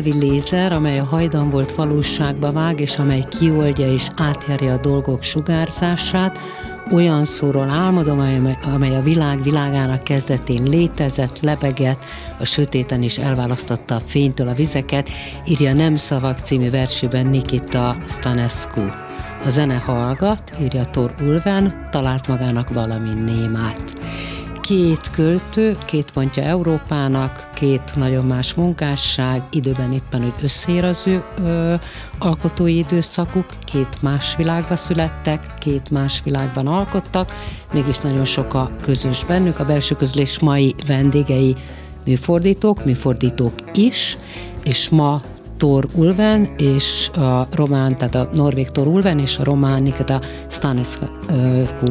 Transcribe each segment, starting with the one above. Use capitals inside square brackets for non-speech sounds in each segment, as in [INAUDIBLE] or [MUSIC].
nyelvi lézer, amely a hajdan volt valóságba vág, és amely kioldja és átjárja a dolgok sugárzását, olyan szóról álmodom, amely a világ világának kezdetén létezett, lebegett, a sötéten is elválasztotta a fénytől a vizeket, írja Nem szavak című versében Nikita Stanescu. A zene hallgat, írja Thor Ulven, talált magának valami némát két költő, két pontja Európának, két nagyon más munkásság, időben éppen, hogy összér az ő ö, alkotói időszakuk, két más világba születtek, két más világban alkottak, mégis nagyon sok a közös bennük. A belső közlés mai vendégei műfordítók, műfordítók is, és ma Tor Ulven és a román, tehát a norvég Tor Ulven és a román Nikita Stanisku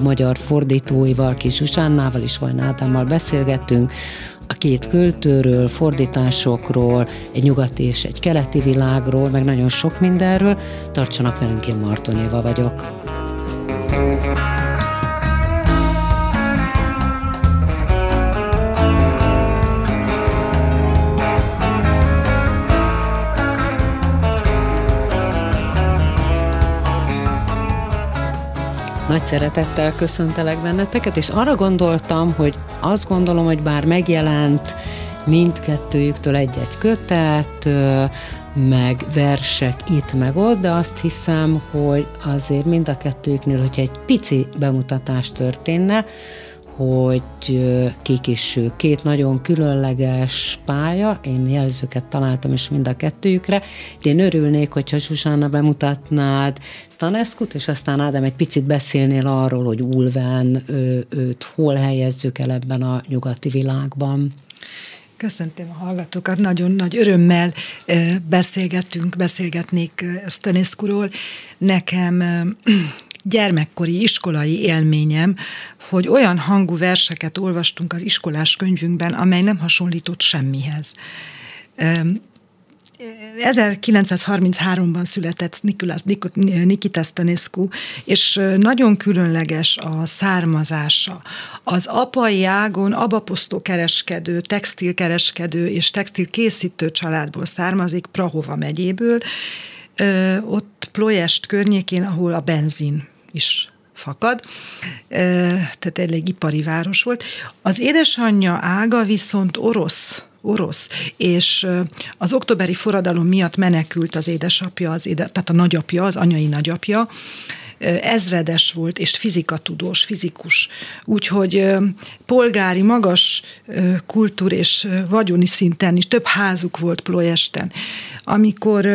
magyar fordítóival, Kis Zsusánnával és Vajna Ádámmal beszélgettünk a két költőről, fordításokról, egy nyugati és egy keleti világról, meg nagyon sok mindenről. Tartsanak velünk, én Martonéva vagyok. thank you Nagy szeretettel köszöntelek benneteket, és arra gondoltam, hogy azt gondolom, hogy bár megjelent mindkettőjüktől egy-egy kötet, meg versek itt meg ott, de azt hiszem, hogy azért mind a kettőjüknél, hogyha egy pici bemutatás történne, hogy kik is ők. Két nagyon különleges pálya, én jelzőket találtam is mind a kettőjükre. Én örülnék, hogyha Zsuzsána bemutatnád Staneskut, és aztán Ádám egy picit beszélnél arról, hogy Ulven ő, őt hol helyezzük el ebben a nyugati világban. Köszöntöm a hallgatókat, nagyon nagy örömmel beszélgetünk, beszélgetnék Staneskuról. Nekem gyermekkori iskolai élményem, hogy olyan hangú verseket olvastunk az iskolás könyvünkben, amely nem hasonlított semmihez. 1933-ban született Nikita Stanescu, és nagyon különleges a származása. Az apai ágon abaposztó kereskedő, textilkereskedő és textilkészítő családból származik, Prahova megyéből, ott Ployest környékén, ahol a benzin is fakad, tehát elég ipari város volt. Az édesanyja ága viszont orosz, orosz, és az októberi forradalom miatt menekült az édesapja, az éde, tehát a nagyapja, az anyai nagyapja, ezredes volt, és fizikatudós, fizikus. Úgyhogy polgári, magas kultúr és vagyoni szinten is több házuk volt Ployesten. Amikor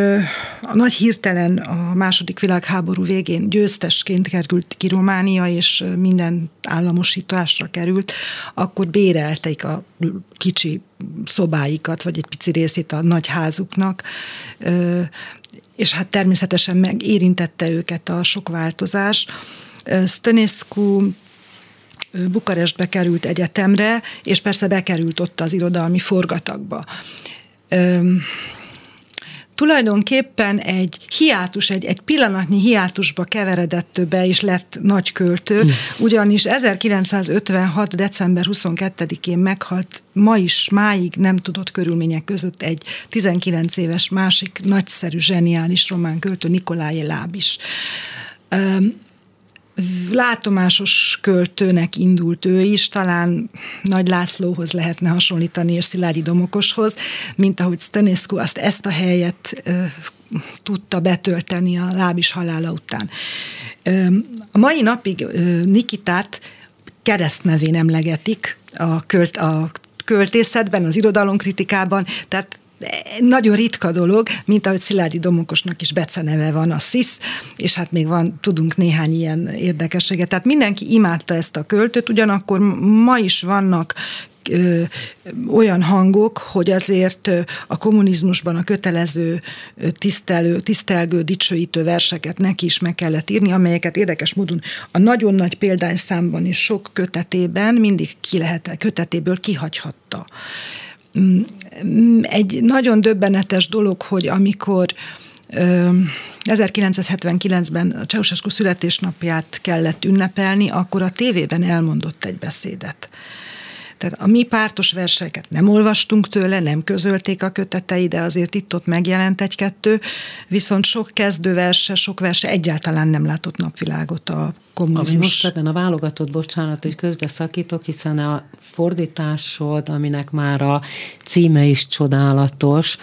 a nagy hirtelen a második világháború végén győztesként került ki Románia, és minden államosításra került, akkor bérelték a kicsi szobáikat, vagy egy pici részét a nagy házuknak, és hát természetesen megérintette őket a sok változás. Stănescu Bukarestbe került egyetemre, és persze bekerült ott az irodalmi forgatagba tulajdonképpen egy hiátus, egy, egy pillanatnyi hiátusba keveredett be, és lett nagy költő, hm. ugyanis 1956. december 22-én meghalt, ma is, máig nem tudott körülmények között egy 19 éves másik nagyszerű, zseniális román költő, Nikolaj Láb is látomásos költőnek indult ő is, talán Nagy Lászlóhoz lehetne hasonlítani, és Szilágyi Domokoshoz, mint ahogy Stanescu azt ezt a helyet ö, tudta betölteni a lábis halála után. Ö, a mai napig ö, Nikitát keresztnevén emlegetik a, költ, a költészetben, az irodalomkritikában, tehát nagyon ritka dolog, mint ahogy Szilágyi Domokosnak is beceneve van a SZISZ, és hát még van, tudunk néhány ilyen érdekességet. Tehát mindenki imádta ezt a költőt, ugyanakkor ma is vannak olyan hangok, hogy azért a kommunizmusban a kötelező tisztelő, tisztelgő, dicsőítő verseket neki is meg kellett írni, amelyeket érdekes módon a nagyon nagy példányszámban is sok kötetében mindig ki lehet, kötetéből kihagyhatta. Mm, egy nagyon döbbenetes dolog, hogy amikor 1979-ben a Ceausescu születésnapját kellett ünnepelni, akkor a tévében elmondott egy beszédet. Tehát a mi pártos verseket nem olvastunk tőle, nem közölték a kötetei, de azért itt-ott megjelent egy-kettő, viszont sok kezdőverse, sok verse egyáltalán nem látott napvilágot a kommunizmus. Ami most ebben a válogatott, bocsánat, hogy közbeszakítok, hiszen a fordításod, aminek már a címe is csodálatos,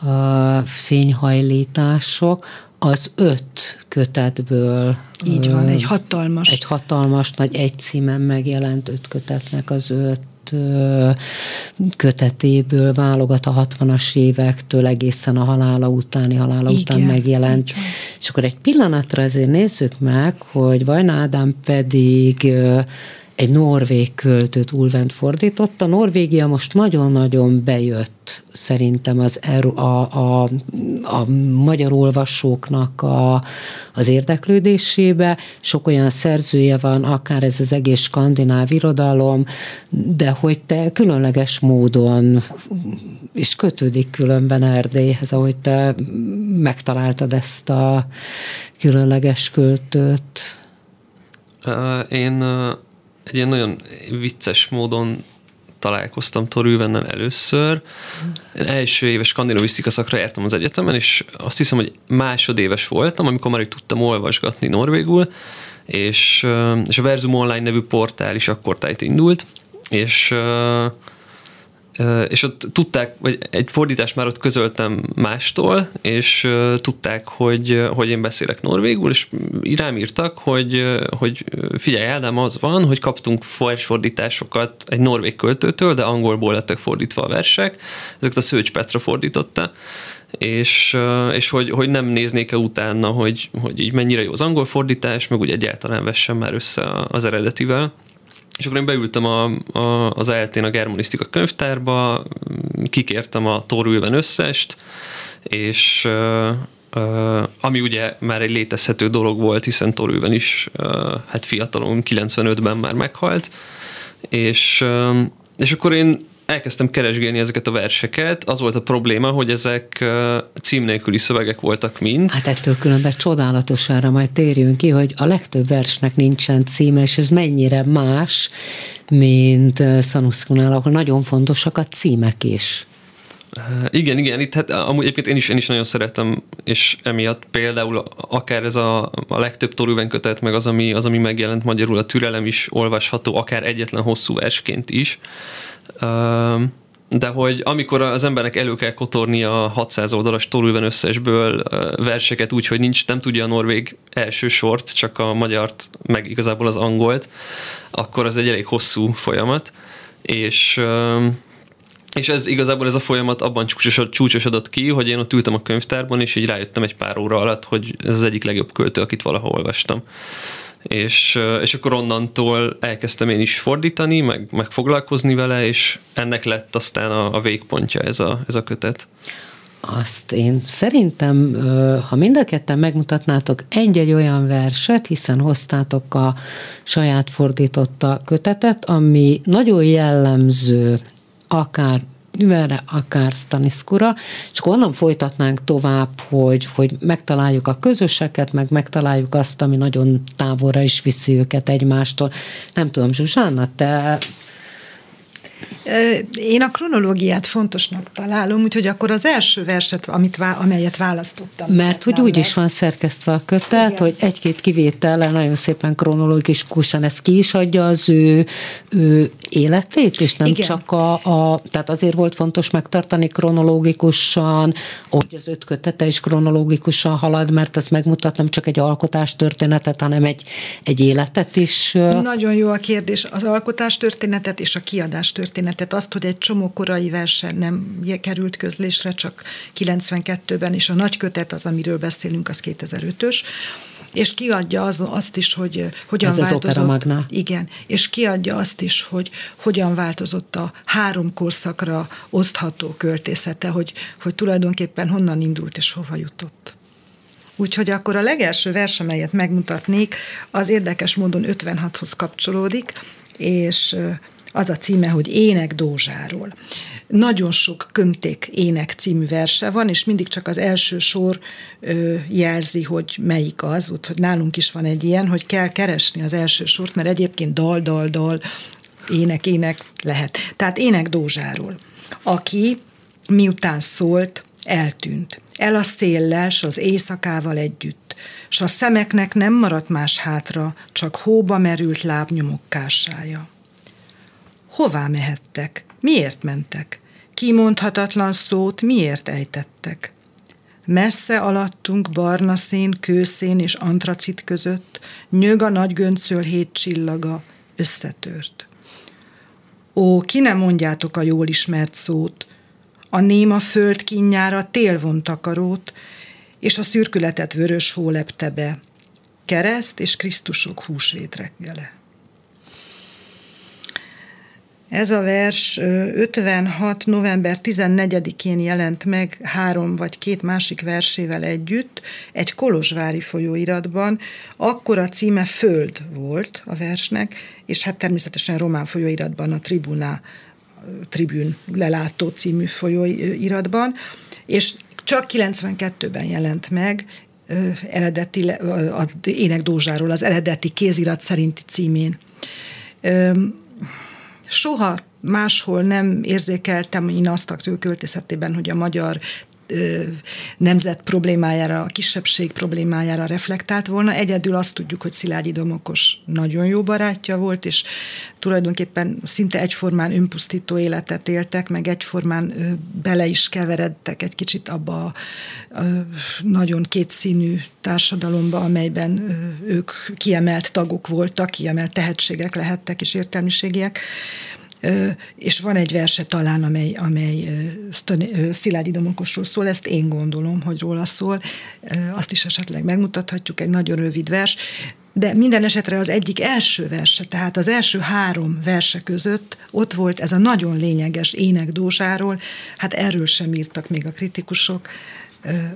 a fényhajlítások, az öt kötetből. Így van, egy hatalmas. Egy hatalmas, nagy egy címen megjelent öt kötetnek az öt kötetéből válogat a 60-as évektől egészen a halála utáni halála Igen, után megjelent. És akkor egy pillanatra azért nézzük meg, hogy Vajna Ádám pedig egy norvég költőt Ulvent fordította. Norvégia most nagyon-nagyon bejött szerintem az a, a, a magyar olvasóknak a, az érdeklődésébe. Sok olyan szerzője van, akár ez az egész skandináv irodalom, de hogy te különleges módon és kötődik különben Erdélyhez, ahogy te megtaláltad ezt a különleges költőt. Én egy ilyen nagyon vicces módon találkoztam Torülvennel először. Én első éves skandinavisztika szakra jártam az egyetemen, és azt hiszem, hogy másodéves voltam, amikor már tudtam olvasgatni norvégul, és, és a Verzum Online nevű portál is akkor tájt indult, és és ott tudták, vagy egy fordítást már ott közöltem mástól, és tudták, hogy, hogy én beszélek norvégul, és rám írtak, hogy, hogy figyelj, Ádám, az van, hogy kaptunk fordításokat egy norvég költőtől, de angolból lettek fordítva a versek, ezeket a Szőcs Petra fordította, és, és hogy, hogy nem néznék-e utána, hogy, hogy így mennyire jó az angol fordítás, meg úgy egyáltalán vessem már össze az eredetivel. És akkor én beültem a, a, az ELT-n a germanisztika könyvtárba, kikértem a Torülven összest, és uh, uh, ami ugye már egy létezhető dolog volt, hiszen Torülven is uh, hát fiatalon, 95-ben már meghalt, és, uh, és akkor én elkezdtem keresgélni ezeket a verseket. Az volt a probléma, hogy ezek cím nélküli szövegek voltak mind. Hát ettől különben csodálatos arra majd térjünk ki, hogy a legtöbb versnek nincsen címe, és ez mennyire más, mint Szanuszkunál, ahol nagyon fontosak a címek is. Igen, igen, itt hát amúgy egyébként én is, én is nagyon szeretem, és emiatt például akár ez a, a legtöbb torúven kötet, meg az ami, az, ami megjelent magyarul, a türelem is olvasható, akár egyetlen hosszú versként is de hogy amikor az embernek elő kell kotorni a 600 oldalas Torülven összesből verseket úgy, hogy nincs, nem tudja a norvég első sort, csak a magyart, meg igazából az angolt, akkor az egy elég hosszú folyamat, és és ez igazából ez a folyamat abban csúcsosodott ki, hogy én ott ültem a könyvtárban, és így rájöttem egy pár óra alatt, hogy ez az egyik legjobb költő, akit valaha olvastam és, és akkor onnantól elkezdtem én is fordítani, meg, meg foglalkozni vele, és ennek lett aztán a, a végpontja ez a, ez a kötet. Azt én szerintem, ha mind a ketten megmutatnátok egy-egy olyan verset, hiszen hoztátok a saját fordította kötetet, ami nagyon jellemző akár Nüvelre, akár Staniszkura, és akkor onnan folytatnánk tovább, hogy, hogy megtaláljuk a közöseket, meg megtaláljuk azt, ami nagyon távolra is viszi őket egymástól. Nem tudom, Zsuzsánna, te én a kronológiát fontosnak találom, úgyhogy akkor az első verset, amit, amelyet választottam. Mert hogy úgy is van szerkesztve a kötet, Igen. hogy egy-két kivétellel nagyon szépen kronológikusan ez ki is adja az ő, ő életét, és nem Igen. csak a, a, tehát azért volt fontos megtartani kronológikusan, hogy az öt kötete is kronológikusan halad, mert azt megmutat nem csak egy alkotástörténetet, hanem egy, egy életet is. Nagyon jó a kérdés. Az alkotástörténetet és a kiadástörténetet történetet, azt, hogy egy csomó korai verse nem került közlésre, csak 92-ben, és a nagy kötet az, amiről beszélünk, az 2005-ös, és kiadja az, azt is, hogy hogyan Ez változott. Az igen, és kiadja azt is, hogy hogyan változott a három korszakra osztható költészete, hogy, hogy tulajdonképpen honnan indult és hova jutott. Úgyhogy akkor a legelső vers, amelyet megmutatnék, az érdekes módon 56-hoz kapcsolódik, és az a címe, hogy Ének Dózsáról. Nagyon sok Könték ének című verse van, és mindig csak az első sor ö, jelzi, hogy melyik az, úgyhogy nálunk is van egy ilyen, hogy kell keresni az első sort, mert egyébként dal, dal, dal, ének, ének lehet. Tehát Ének Dózsáról, aki miután szólt, eltűnt. El a széllel, s az éjszakával együtt, s a szemeknek nem maradt más hátra, csak hóba merült lábnyomok kássája. Hová mehettek? Miért mentek? Kimondhatatlan szót miért ejtettek? Messze alattunk barna szén, kőszén és antracit között nyög a nagy göncöl hét csillaga, összetört. Ó, ki nem mondjátok a jól ismert szót, a néma föld kínjára tél takarót, és a szürkületet vörös hó lepte be, kereszt és Krisztusok húsvét reggele. Ez a vers 56. november 14-én jelent meg három vagy két másik versével együtt egy kolozsvári folyóiratban. Akkor a címe Föld volt a versnek, és hát természetesen román folyóiratban a Tribuna Tribün lelátó című folyóiratban, és csak 92-ben jelent meg eredeti, a Ének Dózsáról az eredeti kézirat szerinti címén soha máshol nem érzékeltem én azt a költészetében, hogy a magyar nemzet problémájára, a kisebbség problémájára reflektált volna. Egyedül azt tudjuk, hogy Szilágyi Domokos nagyon jó barátja volt, és tulajdonképpen szinte egyformán önpusztító életet éltek, meg egyformán bele is keveredtek egy kicsit abba a nagyon kétszínű társadalomba, amelyben ők kiemelt tagok voltak, kiemelt tehetségek lehettek és értelmiségiek és van egy verse talán, amely, amely Szilágyi Domokosról szól, ezt én gondolom, hogy róla szól, azt is esetleg megmutathatjuk, egy nagyon rövid vers, de minden esetre az egyik első verse, tehát az első három verse között ott volt ez a nagyon lényeges ének Dózsáról, hát erről sem írtak még a kritikusok,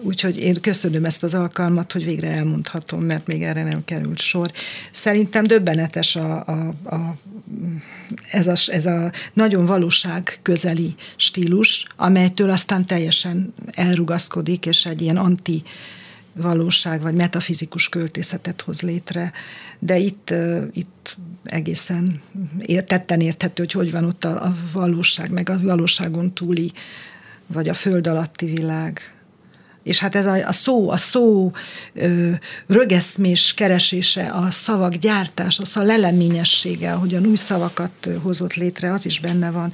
Úgyhogy én köszönöm ezt az alkalmat, hogy végre elmondhatom, mert még erre nem került sor. Szerintem döbbenetes a, a, a, ez, a, ez a nagyon valóság közeli stílus, amelytől aztán teljesen elrugaszkodik, és egy ilyen anti valóság vagy metafizikus költészetet hoz létre, de itt, itt egészen tetten érthető, hogy hogy van ott a, a valóság, meg a valóságon túli, vagy a föld alatti világ. És hát ez a, a szó, a szó ö, rögeszmés keresése, a szavak gyártása, a leleményessége, ahogyan új szavakat hozott létre, az is benne van,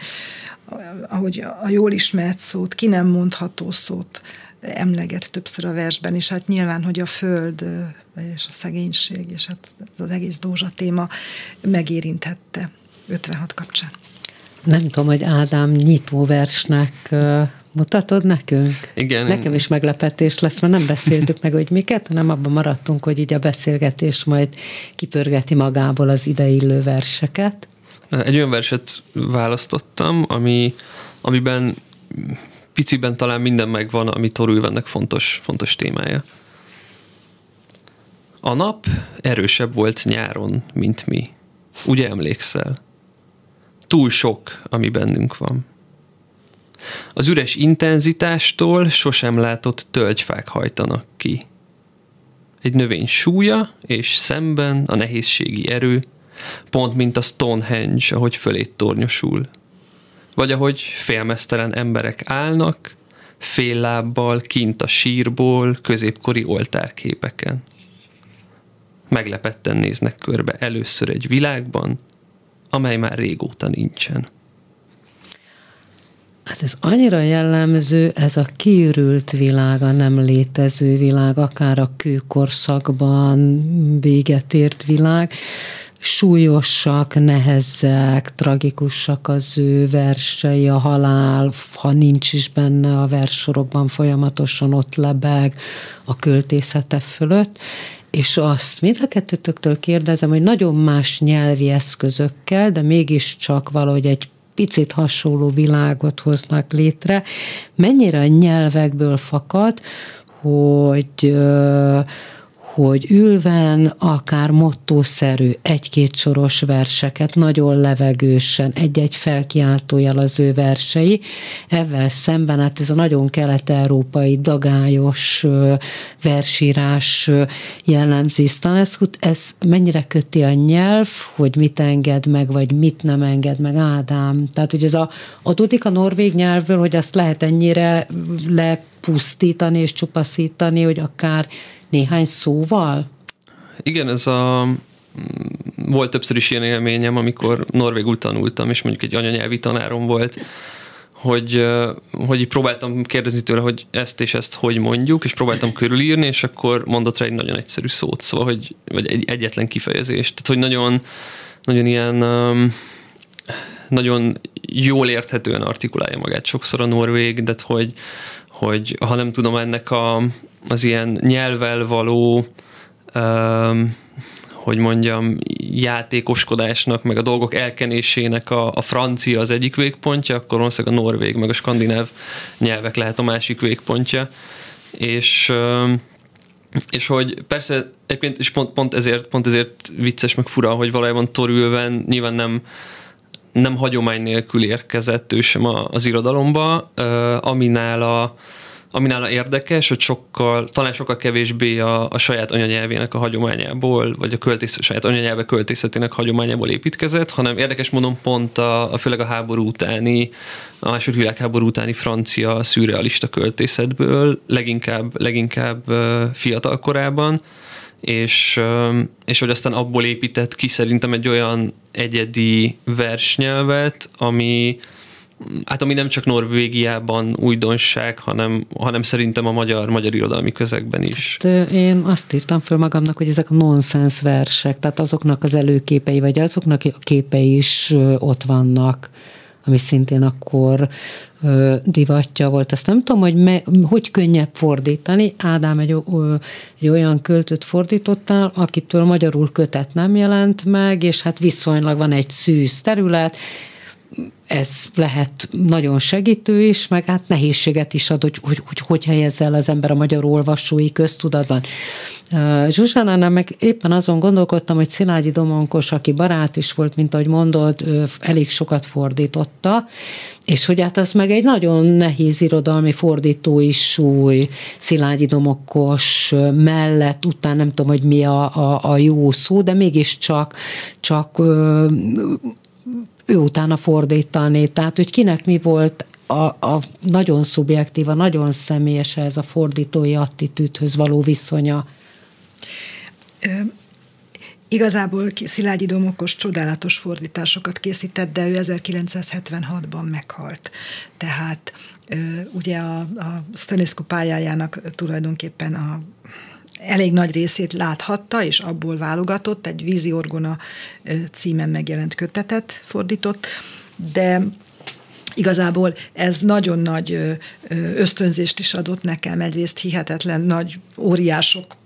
ahogy a jól ismert szót, ki nem mondható szót emleget többször a versben, és hát nyilván, hogy a föld és a szegénység, és hát az egész Dózsa téma megérinthette 56 kapcsán. Nem tudom, hogy Ádám nyitóversnek mutatod nekünk? Igen. Nekem is meglepetés lesz, mert nem beszéltük meg, hogy miket, hanem abban maradtunk, hogy így a beszélgetés majd kipörgeti magából az ideillő verseket. Egy olyan verset választottam, ami, amiben piciben talán minden megvan, ami Torülvennek fontos, fontos témája. A nap erősebb volt nyáron, mint mi. Ugye emlékszel? Túl sok, ami bennünk van. Az üres intenzitástól sosem látott tölgyfák hajtanak ki. Egy növény súlya és szemben a nehézségi erő, pont mint a Stonehenge, ahogy fölét tornyosul. Vagy ahogy félmeztelen emberek állnak, fél lábbal kint a sírból középkori oltárképeken. Meglepetten néznek körbe először egy világban, amely már régóta nincsen. Hát ez annyira jellemző, ez a kiürült világ, a nem létező világ, akár a kőkorszakban véget ért világ, súlyosak, nehezek, tragikusak az ő versei, a halál, ha nincs is benne a versorokban, folyamatosan ott lebeg a költészete fölött, és azt mind a kettőtöktől kérdezem, hogy nagyon más nyelvi eszközökkel, de mégiscsak valahogy egy picit hasonló világot hoznak létre, mennyire a nyelvekből fakad, hogy hogy ülven akár mottószerű egy-két soros verseket, nagyon levegősen, egy-egy felkiáltójel az ő versei. Ezzel szemben hát ez a nagyon kelet-európai dagályos versírás jellemzi Staneskut, ez mennyire köti a nyelv, hogy mit enged meg, vagy mit nem enged meg Ádám. Tehát, hogy ez a, adódik a norvég nyelvből, hogy azt lehet ennyire lepusztítani és csupaszítani, hogy akár néhány szóval? Igen, ez a volt többször is ilyen élményem, amikor norvégul tanultam, és mondjuk egy anyanyelvi tanárom volt, hogy, hogy próbáltam kérdezni tőle, hogy ezt és ezt hogy mondjuk, és próbáltam körülírni, és akkor mondott rá egy nagyon egyszerű szót, szóval, hogy, vagy egy egyetlen kifejezést. Tehát, hogy nagyon, nagyon ilyen nagyon jól érthetően artikulálja magát sokszor a norvég, de hogy, hogy ha nem tudom ennek a, az ilyen nyelvel való um, hogy mondjam, játékoskodásnak, meg a dolgok elkenésének a, a francia az egyik végpontja, akkor valószínűleg a norvég, meg a skandináv nyelvek lehet a másik végpontja. És, és hogy persze, egyébként, és pont, pont, ezért, pont ezért vicces, meg fura, hogy valójában Torülven nyilván nem, nem hagyomány nélkül érkezett ő sem az irodalomba, aminál a, ami nála érdekes, hogy sokkal, talán sokkal kevésbé a, a saját anyanyelvének a hagyományából, vagy a költész, saját anyanyelve költészetének hagyományából építkezett, hanem érdekes módon pont a, a főleg a háború utáni, a második világháború utáni francia szürrealista költészetből, leginkább, leginkább fiatal korában, és, és hogy aztán abból épített ki szerintem egy olyan egyedi versnyelvet, ami, hát ami nem csak Norvégiában újdonság, hanem, hanem szerintem a magyar, magyar irodalmi közegben is. Hát, én azt írtam föl magamnak, hogy ezek a nonsens versek, tehát azoknak az előképei, vagy azoknak a képei is ott vannak, ami szintén akkor ö, divatja volt. Azt nem tudom, hogy me, hogy könnyebb fordítani. Ádám egy, ö, egy olyan költőt fordítottál, akitől magyarul kötet nem jelent meg, és hát viszonylag van egy szűz terület, ez lehet nagyon segítő is, meg hát nehézséget is ad, hogy hogy, hogy, hogy helyezze el az ember a magyar olvasói köztudatban. Zsuzsánánál meg éppen azon gondolkodtam, hogy Szilágyi Domonkos, aki barát is volt, mint ahogy mondod, elég sokat fordította, és hogy hát az meg egy nagyon nehéz irodalmi fordítói súly, Szilágyi Domokos mellett, utána nem tudom, hogy mi a, a, a jó szó, de mégiscsak csak ő utána fordítani. Tehát, hogy kinek mi volt a, a nagyon szubjektíva, nagyon személyes ez a fordítói attitűdhöz való viszonya. Ö, igazából Szilágyi Domokos csodálatos fordításokat készített, de ő 1976-ban meghalt. Tehát ö, ugye a, a Staniscu pályájának tulajdonképpen a elég nagy részét láthatta, és abból válogatott, egy Vízi Orgona címen megjelent kötetet fordított, de igazából ez nagyon nagy ösztönzést is adott nekem, egyrészt hihetetlen nagy óriások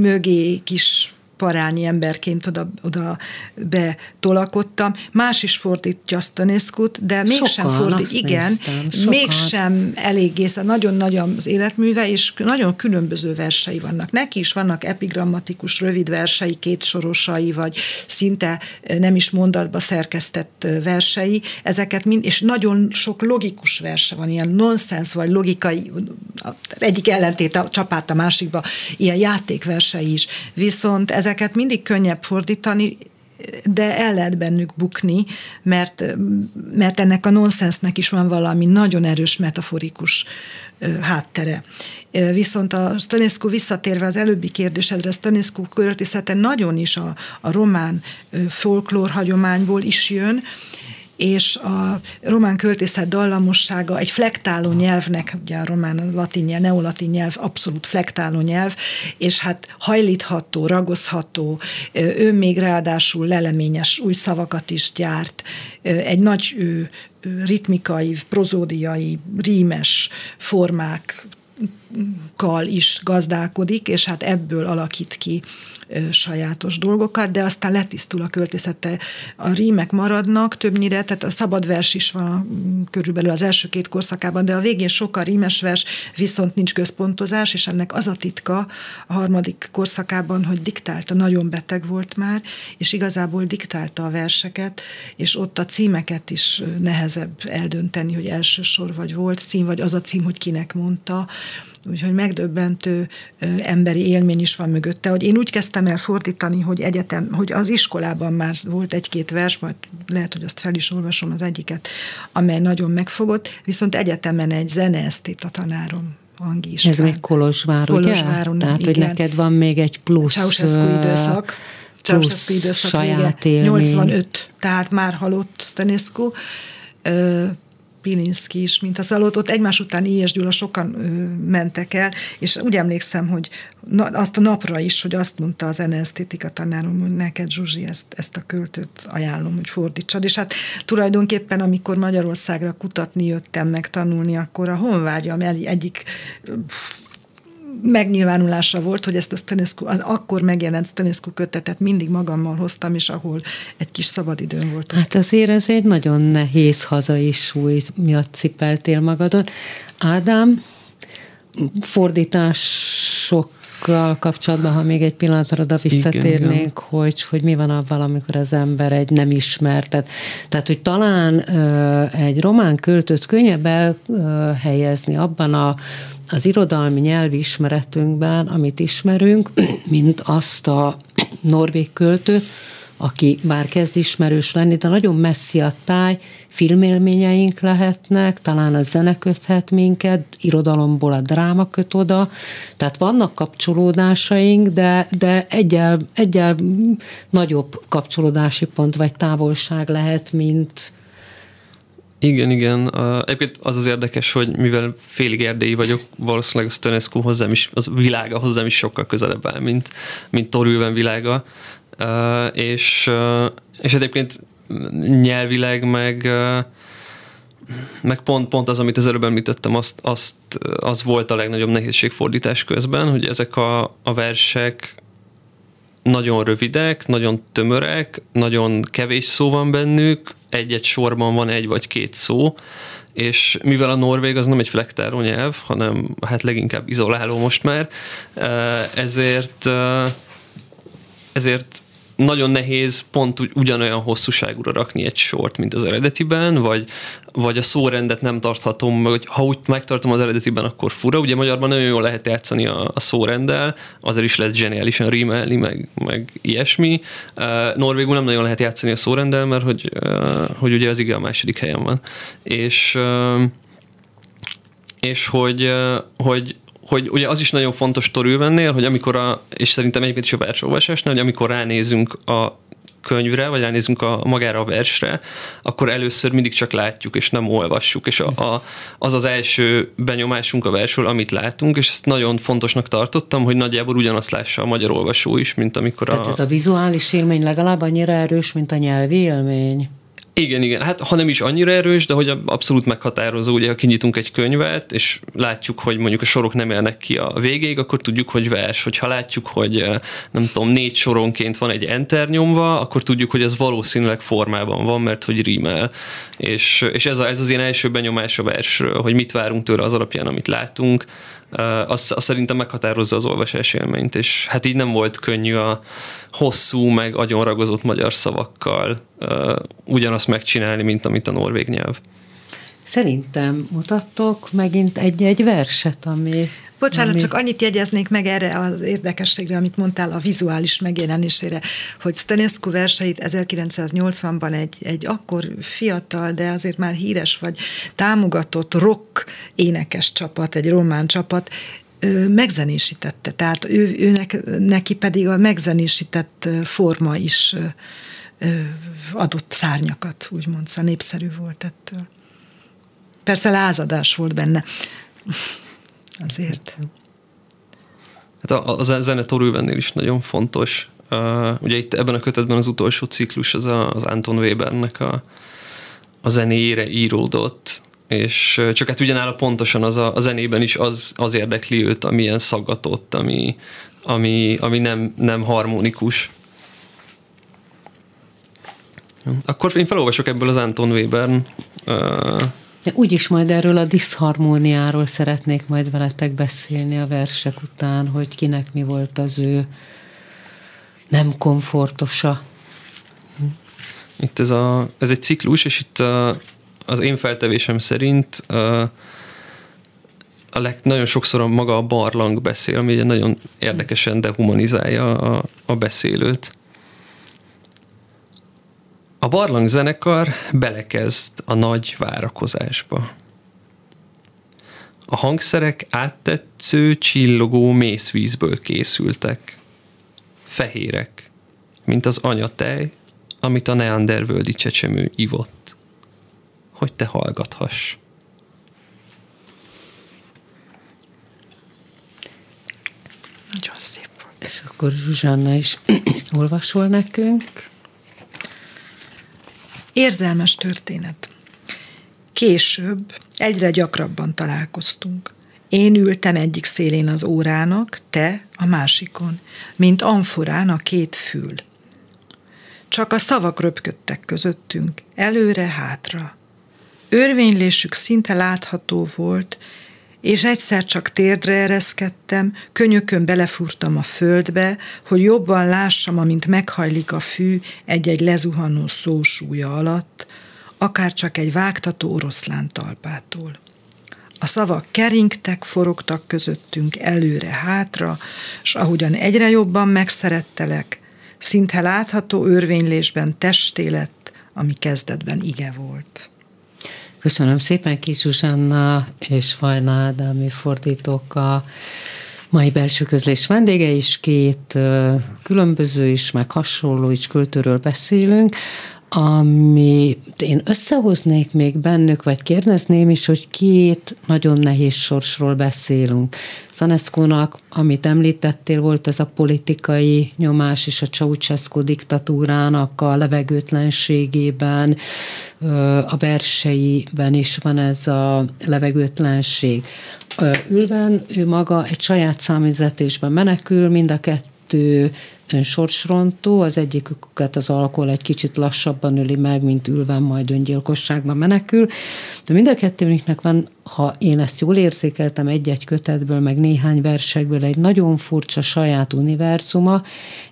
mögé kis parányi emberként oda, oda betolakodtam. Más is fordítja Stanescu-t, de mégsem fordít. Igen, néztem, mégsem eléggé, nagyon nagy az életműve, és nagyon különböző versei vannak. Neki is vannak epigrammatikus, rövid versei, két sorosai, vagy szinte nem is mondatba szerkesztett versei. Ezeket mind, és nagyon sok logikus verse van, ilyen nonsens, vagy logikai, egyik ellentét a csapát a másikba, ilyen játékversei is. Viszont ez ezeket mindig könnyebb fordítani, de el lehet bennük bukni, mert, mert ennek a nonsensnek is van valami nagyon erős metaforikus háttere. Viszont a Stanescu visszatérve az előbbi kérdésedre, Stanescu költészete nagyon is a, a román folklór hagyományból is jön, és a román költészet dallamossága egy flektáló nyelvnek, ugye a román, latin nyelv, neolatin nyelv abszolút flektáló nyelv, és hát hajlítható, ragozható, ő még ráadásul leleményes új szavakat is gyárt, egy nagy ritmikai, prozódiai, rímes formák kal is gazdálkodik, és hát ebből alakít ki sajátos dolgokat, de aztán letisztul a költészete. A rímek maradnak többnyire, tehát a szabad vers is van körülbelül az első két korszakában, de a végén sokkal rímes vers, viszont nincs központozás, és ennek az a titka a harmadik korszakában, hogy diktálta, nagyon beteg volt már, és igazából diktálta a verseket, és ott a címeket is nehezebb eldönteni, hogy első sor vagy volt cím, vagy az a cím, hogy kinek mondta, Úgyhogy megdöbbentő emberi élmény is van mögötte, hogy én úgy kezdtem el fordítani, hogy egyetem, hogy az iskolában már volt egy-két vers, majd lehet, hogy azt fel is olvasom az egyiket, amely nagyon megfogott, viszont egyetemen egy zeneesztét tanárom Angi is. Ez még Kolozsvár, Kolozsváron, ugye? Tehát, igen. hogy neked van még egy plusz... Ceausescu időszak. Ceausescu időszak saját vége. Élmény. 85, tehát már halott Stanescu Pilinszki is, mint az alatt, ott egymás után Ilyes Gyula sokan ö, mentek el, és úgy emlékszem, hogy na, azt a napra is, hogy azt mondta az zenesztétika tanárom, hogy neked Zsuzsi ezt, ezt a költőt ajánlom, hogy fordítsad. És hát tulajdonképpen, amikor Magyarországra kutatni jöttem meg tanulni, akkor a honvágyam egyik megnyilvánulása volt, hogy ezt a Stanescu, az akkor megjelent Stanescu kötetet mindig magammal hoztam, és ahol egy kis szabadidőm volt. Hát azért ez egy nagyon nehéz hazai súly miatt cipeltél magadon. Ádám, fordítások kapcsolatban, ha még egy pillanatra oda visszatérnénk, igen, igen. Hogy, hogy mi van abban, amikor az ember egy nem ismertet. Tehát, hogy talán egy román költőt könnyebb elhelyezni abban a az irodalmi nyelvi ismeretünkben, amit ismerünk, [CLEARS THROAT] mint azt a [CLEARS THROAT] norvég költőt, aki bár kezd ismerős lenni, de nagyon messzi a táj, filmélményeink lehetnek, talán a zene köthet minket, irodalomból a dráma köt oda, tehát vannak kapcsolódásaink, de, de egyel, egyel nagyobb kapcsolódási pont vagy távolság lehet, mint, igen, igen. Egyébként az az érdekes, hogy mivel félig erdélyi vagyok, valószínűleg a Stönescu hozzám is, az világa hozzám is sokkal közelebb áll, mint, mint Torülven világa. És, és egyébként nyelvileg meg meg pont, pont az, amit az előbb említettem, azt, azt, az volt a legnagyobb nehézség fordítás közben, hogy ezek a, a versek nagyon rövidek, nagyon tömörek, nagyon kevés szó van bennük, egy-egy sorban van egy vagy két szó, és mivel a norvég az nem egy flektáló nyelv, hanem hát leginkább izoláló most már, ezért ezért nagyon nehéz pont ugyanolyan hosszúságúra rakni egy sort, mint az eredetiben, vagy, vagy a szórendet nem tarthatom, vagy ha úgy megtartom az eredetiben, akkor fura. Ugye magyarban nagyon jól lehet játszani a, a szórenddel, azért is lehet zseniálisan rímelni, meg, meg ilyesmi. Uh, Norvégul nem nagyon lehet játszani a szórenddel, mert hogy, uh, hogy ugye az ige a második helyen van. És uh, és hogy, hogy hogy ugye az is nagyon fontos Torülvennél, hogy amikor a, és szerintem egyébként is a versolvasásnál, hogy amikor ránézünk a könyvre, vagy ránézünk a, magára a versre, akkor először mindig csak látjuk, és nem olvassuk, és a, a, az az első benyomásunk a versről, amit látunk, és ezt nagyon fontosnak tartottam, hogy nagyjából ugyanazt lássa a magyar olvasó is, mint amikor Tehát a... ez a vizuális élmény legalább annyira erős, mint a nyelvi élmény? Igen, igen. Hát ha nem is annyira erős, de hogy abszolút meghatározó, ugye ha kinyitunk egy könyvet, és látjuk, hogy mondjuk a sorok nem élnek ki a végéig, akkor tudjuk, hogy vers. Hogyha látjuk, hogy eh, nem tudom, négy soronként van egy enter nyomva, akkor tudjuk, hogy ez valószínűleg formában van, mert hogy rímel. És, és ez, a, ez az én első benyomás a versről, hogy mit várunk tőle az alapján, amit látunk az, az szerintem meghatározza az olvasás élményt, és hát így nem volt könnyű a hosszú, meg agyonragozott magyar szavakkal ugyanazt megcsinálni, mint amit a norvég nyelv. Szerintem mutattok megint egy-egy verset, ami Bocsánat, ami... csak annyit jegyeznék meg erre az érdekességre, amit mondtál a vizuális megjelenésére, hogy Stanescu verseit 1980-ban egy, egy akkor fiatal, de azért már híres vagy támogatott rock énekes csapat, egy román csapat megzenésítette. Tehát ő, őnek, neki pedig a megzenésített forma is adott szárnyakat, úgymond, szóval népszerű volt ettől. Persze lázadás volt benne. Azért. Hát a, a zene Torülvennél is nagyon fontos. Uh, ugye itt ebben a kötetben az utolsó ciklus az a, az Anton Webernek a, a zenéjére íródott, és csak hát ugyanáll pontosan az a, a zenében is az, az érdekli őt, amilyen szaggatott, ami, ami, ami nem, nem harmonikus. Akkor én felolvasok ebből az Anton Webern uh, Úgyis majd erről a diszharmóniáról szeretnék majd veletek beszélni a versek után, hogy kinek mi volt az ő nem komfortosa. Itt ez, a, ez egy ciklus, és itt a, az én feltevésem szerint a, a leg, nagyon sokszor a maga a barlang beszél, ami nagyon érdekesen dehumanizálja a, a beszélőt. A barlang zenekar belekezd a nagy várakozásba. A hangszerek áttetsző, csillogó mészvízből készültek. Fehérek, mint az anyatej, amit a neandervöldi csecsemő ivott. Hogy te hallgathass. Nagyon szép volt. És akkor Zsuzsanna is [CLEARS THROAT] olvasol nekünk. Érzelmes történet. Később egyre gyakrabban találkoztunk. Én ültem egyik szélén az órának, te a másikon, mint amforán a két fül. Csak a szavak röpködtek közöttünk, előre-hátra. Örvénylésük szinte látható volt, és egyszer csak térdre ereszkedtem, könyökön belefúrtam a földbe, hogy jobban lássam, amint meghajlik a fű egy-egy lezuhanó szósúlya alatt, akár csak egy vágtató oroszlán talpától. A szavak keringtek, forogtak közöttünk előre-hátra, s ahogyan egyre jobban megszerettelek, szinte látható örvénylésben testé lett, ami kezdetben ige volt. Köszönöm szépen Kis Zsuzsanna és Vajna Ádámi fordítók a mai belső közlés vendége is, két különböző is, meg hasonló is költőről beszélünk, ami én összehoznék még bennük, vagy kérdezném is, hogy két nagyon nehéz sorsról beszélünk. Szaneszkónak, amit említettél, volt ez a politikai nyomás és a Ceausescu diktatúrának a levegőtlenségében, a verseiben is van ez a levegőtlenség. Ülven ő maga egy saját számüzetésben menekül, mind a kettő önsorsrontó, az egyiküket az alkohol egy kicsit lassabban öli meg, mint ülve majd öngyilkosságban menekül, de mind a kettőnknek van, ha én ezt jól érzékeltem egy-egy kötetből, meg néhány versekből egy nagyon furcsa saját univerzuma,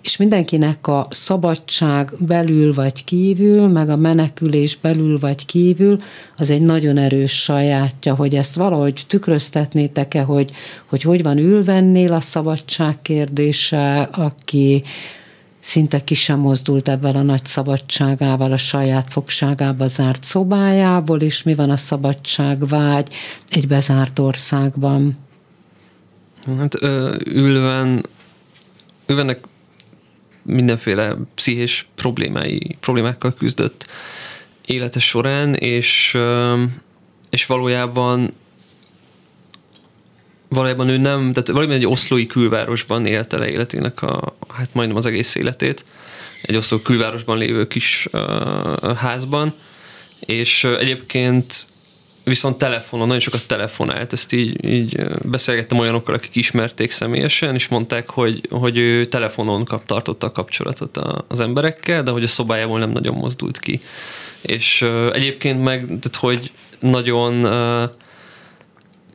és mindenkinek a szabadság belül vagy kívül, meg a menekülés belül vagy kívül, az egy nagyon erős sajátja, hogy ezt valahogy tükröztetnétek-e, hogy hogy, hogy van ülvennél a szabadság kérdése, aki szinte ki sem mozdult ebben a nagy szabadságával, a saját fogságába zárt szobájából, és mi van a szabadság vágy egy bezárt országban? Hát ülven, ülvennek mindenféle pszichés problémái, problémákkal küzdött élete során, és, és valójában valójában ő nem, tehát valójában egy oszlói külvárosban élte le életének a, hát majdnem az egész életét, egy oszló külvárosban lévő kis uh, házban, és uh, egyébként viszont telefonon, nagyon sokat telefonált, ezt így, így beszélgettem olyanokkal, akik ismerték személyesen, és mondták, hogy, hogy ő telefonon kap, tartotta a kapcsolatot az emberekkel, de hogy a szobájából nem nagyon mozdult ki. És uh, egyébként meg, tehát hogy nagyon uh,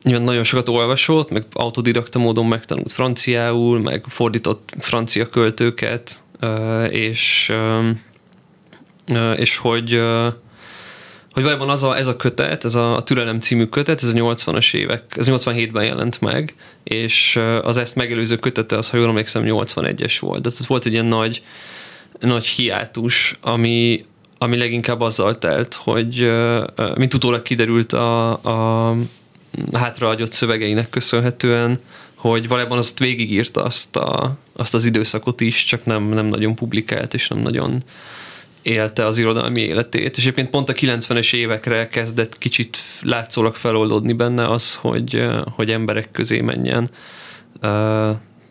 nyilván nagyon sokat olvasott, meg autodidakta módon megtanult franciául, meg fordított francia költőket, és, és hogy hogy valójában az a, ez a kötet, ez a, a Türelem című kötet, ez a 80-as évek, ez 87-ben jelent meg, és az ezt megelőző kötete az, ha jól emlékszem, 81-es volt. Tehát volt egy ilyen nagy, nagy hiátus, ami, ami leginkább azzal telt, hogy mint utólag kiderült a, a, hátraadott szövegeinek köszönhetően, hogy valójában azt végigírta azt, a, azt az időszakot is, csak nem, nem nagyon publikált, és nem nagyon élte az irodalmi életét, és egyébként pont a 90-es évekre kezdett kicsit látszólag feloldódni benne az, hogy, hogy emberek közé menjen,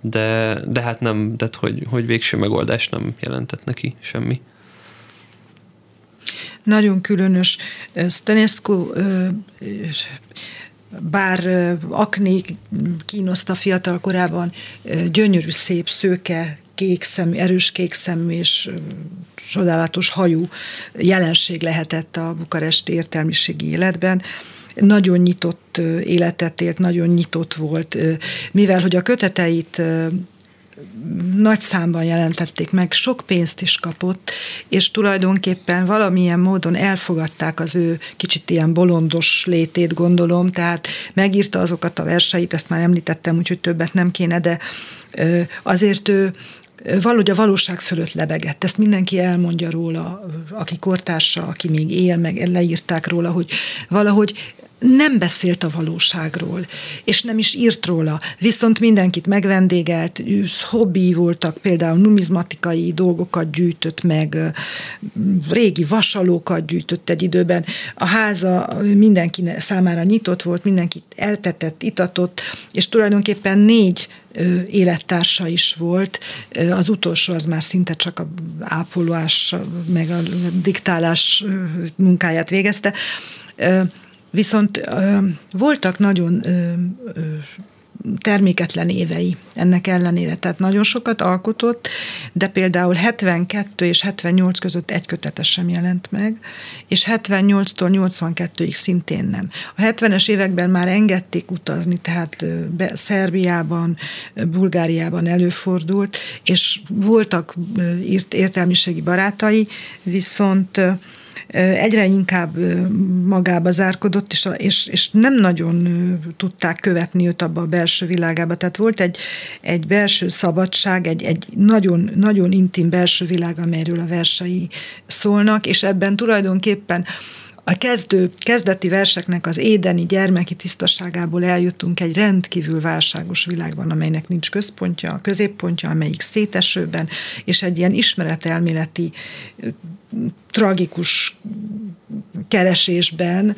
de, de hát nem, tehát hogy, hogy végső megoldás nem jelentett neki semmi. Nagyon különös. Stanescu bár Akné kínoszta fiatal korában, gyönyörű, szép, szőke, kék szemű, erős kék szemű és csodálatos hajú jelenség lehetett a bukaresti értelmiségi életben. Nagyon nyitott életet élt, nagyon nyitott volt, mivel hogy a köteteit nagy számban jelentették meg, sok pénzt is kapott, és tulajdonképpen valamilyen módon elfogadták az ő kicsit ilyen bolondos létét, gondolom, tehát megírta azokat a verseit, ezt már említettem, úgyhogy többet nem kéne, de azért ő valahogy a valóság fölött lebegett. Ezt mindenki elmondja róla, aki kortársa, aki még él, meg leírták róla, hogy valahogy nem beszélt a valóságról, és nem is írt róla, viszont mindenkit megvendégelt, hobbi voltak, például numizmatikai dolgokat gyűjtött meg, régi vasalókat gyűjtött egy időben. A háza mindenki számára nyitott volt, mindenkit eltetett, itatott, és tulajdonképpen négy élettársa is volt. Az utolsó az már szinte csak a ápolás, meg a diktálás munkáját végezte Viszont voltak nagyon terméketlen évei ennek ellenére, tehát nagyon sokat alkotott, de például 72 és 78 között egy kötete sem jelent meg, és 78-tól 82-ig szintén nem. A 70-es években már engedték utazni, tehát be, Szerbiában, Bulgáriában előfordult, és voltak értelmiségi barátai, viszont egyre inkább magába zárkodott, és, és, és nem nagyon tudták követni őt abba a belső világába. Tehát volt egy, egy belső szabadság, egy, egy nagyon, nagyon intim belső világ, amelyről a versei szólnak, és ebben tulajdonképpen a kezdő, kezdeti verseknek az édeni gyermeki tisztaságából eljutunk egy rendkívül válságos világban, amelynek nincs központja, középpontja, amelyik szétesőben, és egy ilyen ismeretelméleti tragikus keresésben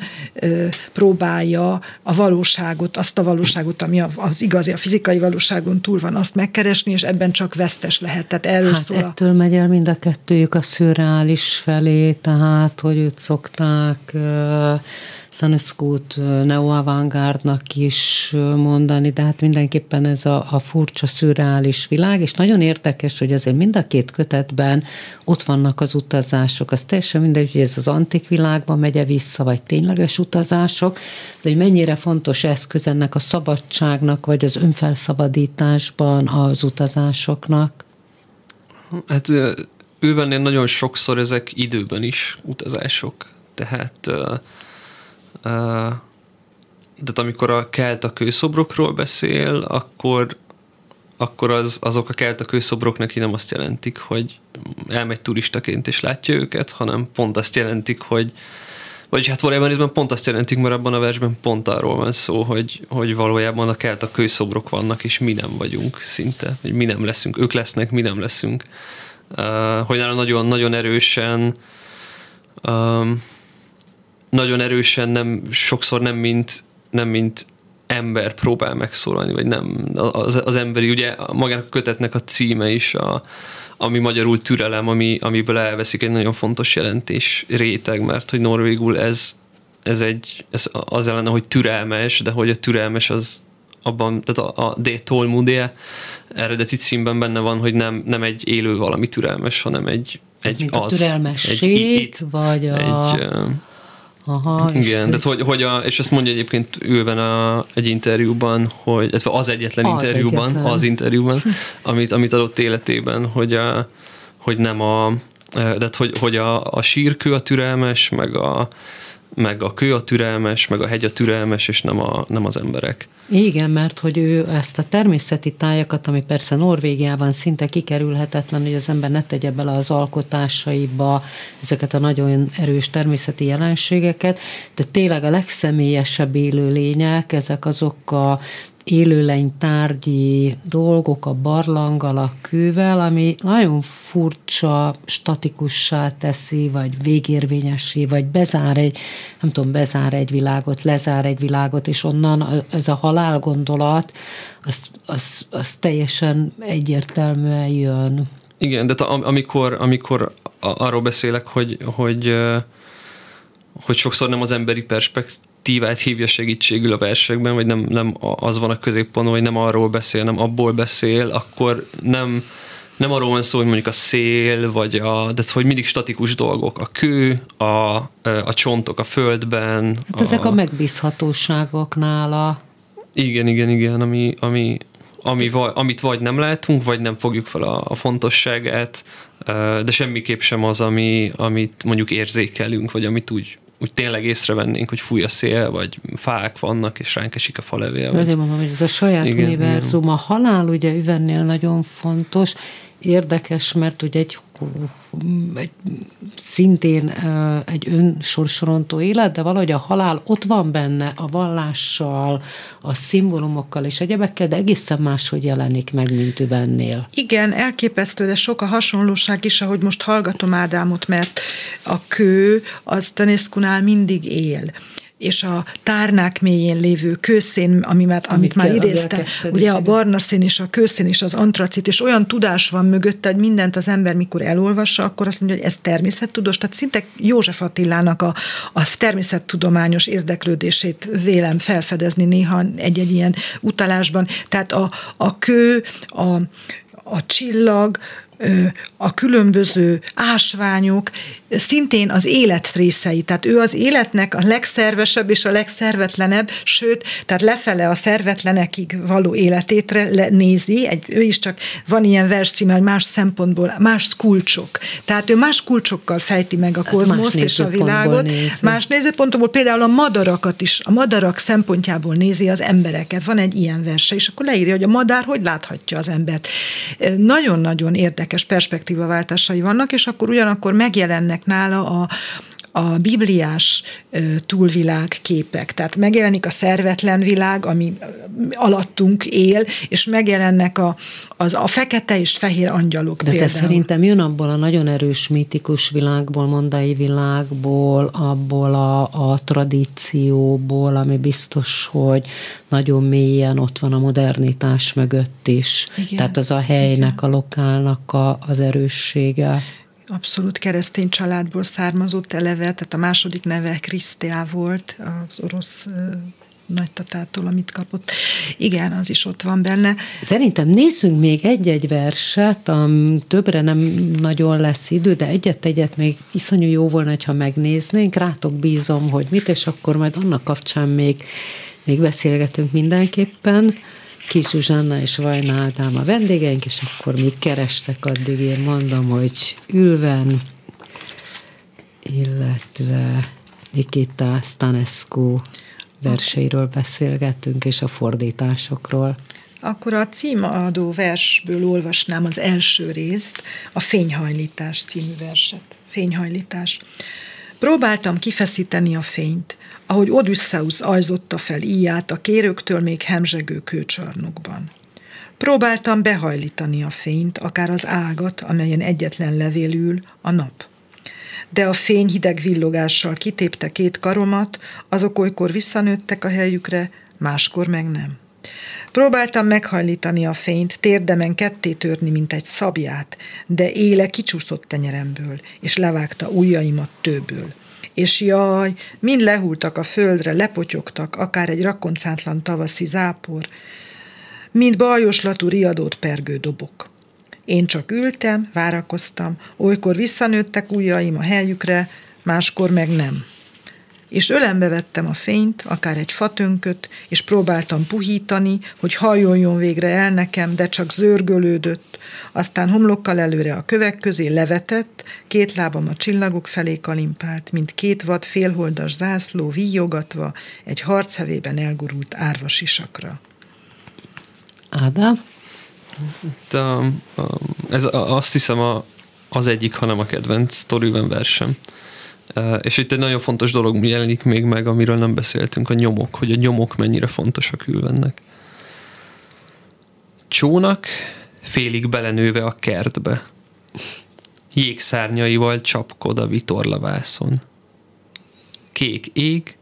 próbálja a valóságot, azt a valóságot, ami az igazi, a fizikai valóságon túl van, azt megkeresni, és ebben csak vesztes lehet. Tehát erről hát szól ettől a... megy el mind a kettőjük a szürreális felé, tehát hogy őt szokták Szanescu-t neoavantgárdnak is mondani, de hát mindenképpen ez a, a furcsa, szürreális világ, és nagyon érdekes, hogy azért mind a két kötetben ott vannak az utazások. Az teljesen mindegy, hogy ez az antik világban megy vissza, vagy tényleges utazások, de hogy mennyire fontos eszköz ennek a szabadságnak, vagy az önfelszabadításban az utazásoknak. Hát ővennél nagyon sokszor ezek időben is utazások. Tehát de amikor a kelta kőszobrokról beszél, akkor, akkor az, azok a kelta kőszobrok neki nem azt jelentik, hogy elmegy turistaként és látja őket, hanem pont azt jelentik, hogy vagyis hát valójában részben pont azt jelentik, mert abban a versben pont arról van szó, hogy, hogy valójában a kelta kőszobrok vannak, és mi nem vagyunk szinte, hogy mi nem leszünk, ők lesznek, mi nem leszünk. Uh, hogy nála nagyon, nagyon erősen um, nagyon erősen nem, sokszor nem mint, nem mint ember próbál megszólalni, vagy nem. Az, az emberi, ugye magának a kötetnek a címe is, a, ami magyarul türelem, ami, amiből elveszik egy nagyon fontos jelentés réteg, mert hogy norvégul ez, ez egy, ez az ellene, hogy türelmes, de hogy a türelmes az abban, tehát a, a D. Tolmudé eredeti címben benne van, hogy nem, nem egy élő valami türelmes, hanem egy, egy Mint az. A türelmesség, egy, vagy a... Egy, Aha, Igen, de hogy, hogy a, és ezt mondja egyébként ülven a, egy interjúban, hogy, ez az egyetlen az interjúban, egyetlen. az interjúban, amit, amit adott életében, hogy, a, hogy nem a, de hogy, hogy a, a sírkő a türelmes, meg a, meg a kő a türelmes, meg a hegy a türelmes, és nem, a, nem az emberek. Igen, mert hogy ő ezt a természeti tájakat, ami persze Norvégiában szinte kikerülhetetlen, hogy az ember ne tegye bele az alkotásaiba ezeket a nagyon erős természeti jelenségeket, de tényleg a legszemélyesebb élőlények, ezek azok a élőlény tárgyi dolgok a barlanggal, a kővel, ami nagyon furcsa, statikussá teszi, vagy végérvényessé, vagy bezár egy, nem tudom, bezár egy világot, lezár egy világot, és onnan ez a halál gondolat, az, az, az teljesen egyértelműen jön. Igen, de amikor, amikor arról beszélek, hogy, hogy, hogy sokszor nem az emberi perspektívát hívja segítségül a versekben, vagy nem, nem az van a középpontban, vagy nem arról beszél, nem abból beszél, akkor nem, nem arról van szó, hogy mondjuk a szél, vagy a, de hogy mindig statikus dolgok, a kő, a, a csontok a földben. Hát a, ezek a megbízhatóságok nála. Igen, igen, igen, ami, ami, ami, amit vagy nem látunk, vagy nem fogjuk fel a, a fontosságát, de semmiképp sem az, ami, amit mondjuk érzékelünk, vagy amit úgy, úgy tényleg észrevennénk, hogy fúj a szél, vagy fák vannak, és ránk esik a falevél. Azért mondom, hogy ez a saját igen, univerzum. Igen. A halál ugye üvennél nagyon fontos, érdekes, mert ugye egy egy, szintén egy önsorsorontó élet, de valahogy a halál ott van benne a vallással, a szimbólumokkal és egyebekkel, de egészen máshogy jelenik meg, mint üvennél. Igen, elképesztő, de sok a hasonlóság is, ahogy most hallgatom Ádámot, mert a kő az Tanészkunál mindig él és a tárnák mélyén lévő kőszén, ami már, amit, amit már idéztem, ugye a barna szín és a kőszén és az antracit, és olyan tudás van mögötte, hogy mindent az ember mikor elolvassa, akkor azt mondja, hogy ez természettudós, tehát szinte József Attilának a, a természettudományos érdeklődését vélem felfedezni néha egy-egy ilyen utalásban. Tehát a, a kő, a, a csillag, a különböző ásványok szintén az élet részei. Tehát ő az életnek a legszervesebb és a legszervetlenebb, sőt, tehát lefele a szervetlenekig való életétre nézi, egy, ő is csak van ilyen verszíme, hogy más szempontból, más kulcsok. Tehát ő más kulcsokkal fejti meg a hát kozmoszt és a világot. Nézi. Más nézőpontból például a madarakat is, a madarak szempontjából nézi az embereket. Van egy ilyen verse, és akkor leírja, hogy a madár hogy láthatja az embert. Nagyon-nagyon érdekes perspektívaváltásai vannak, és akkor ugyanakkor megjelennek nála a, a bibliás túlvilág képek. Tehát megjelenik a szervetlen világ, ami alattunk él, és megjelennek a, az, a fekete és fehér angyalok De például. te szerintem jön abból a nagyon erős mítikus világból, mondai világból, abból a, a tradícióból, ami biztos, hogy nagyon mélyen ott van a modernitás mögött is. Igen, Tehát az a helynek, igen. a lokálnak a, az erőssége abszolút keresztény családból származott eleve, tehát a második neve Krisztiá volt, az orosz nagytatától, amit kapott. Igen, az is ott van benne. Szerintem nézzünk még egy-egy verset, am, többre nem nagyon lesz idő, de egyet-egyet még iszonyú jó volna, ha megnéznénk. Rátok bízom, hogy mit, és akkor majd annak kapcsán még, még beszélgetünk mindenképpen. Kis Zsuzsanna és Vajna Ádám a vendégeink, és akkor még kerestek addig, én mondom, hogy ülven, illetve Nikita Stanescu verseiről beszélgettünk, és a fordításokról. Akkor a címadó versből olvasnám az első részt, a Fényhajlítás című verset. Fényhajlítás. Próbáltam kifeszíteni a fényt, ahogy Odysseus ajzotta fel íját a kérőktől még hemzsegő kőcsarnokban. Próbáltam behajlítani a fényt, akár az ágat, amelyen egyetlen levél ül, a nap. De a fény hideg villogással kitépte két karomat, azok olykor visszanőttek a helyükre, máskor meg nem. Próbáltam meghajlítani a fényt, térdemen ketté törni, mint egy szabját, de éle kicsúszott tenyeremből, és levágta ujjaimat tőből és jaj, mind lehultak a földre, lepotyogtak, akár egy rakoncátlan tavaszi zápor, mint bajoslatú riadót pergő dobok. Én csak ültem, várakoztam, olykor visszanőttek ujjaim a helyükre, máskor meg nem és ölembe vettem a fényt, akár egy fatönköt, és próbáltam puhítani, hogy hajoljon végre el nekem, de csak zörgölődött. Aztán homlokkal előre a kövek közé levetett, két lábam a csillagok felé kalimpált, mint két vad félholdas zászló víjogatva egy harchevében elgurult árvasisakra. Ádám? De, um, ez azt hiszem a, az egyik, hanem a kedvenc Torűben versem. És itt egy nagyon fontos dolog jelenik még meg, amiről nem beszéltünk, a nyomok, hogy a nyomok mennyire fontosak ülvennek. csónak, félig belenőve a kertbe. Jégszárnyaival csapkod a vitorlavászon. Kék ég,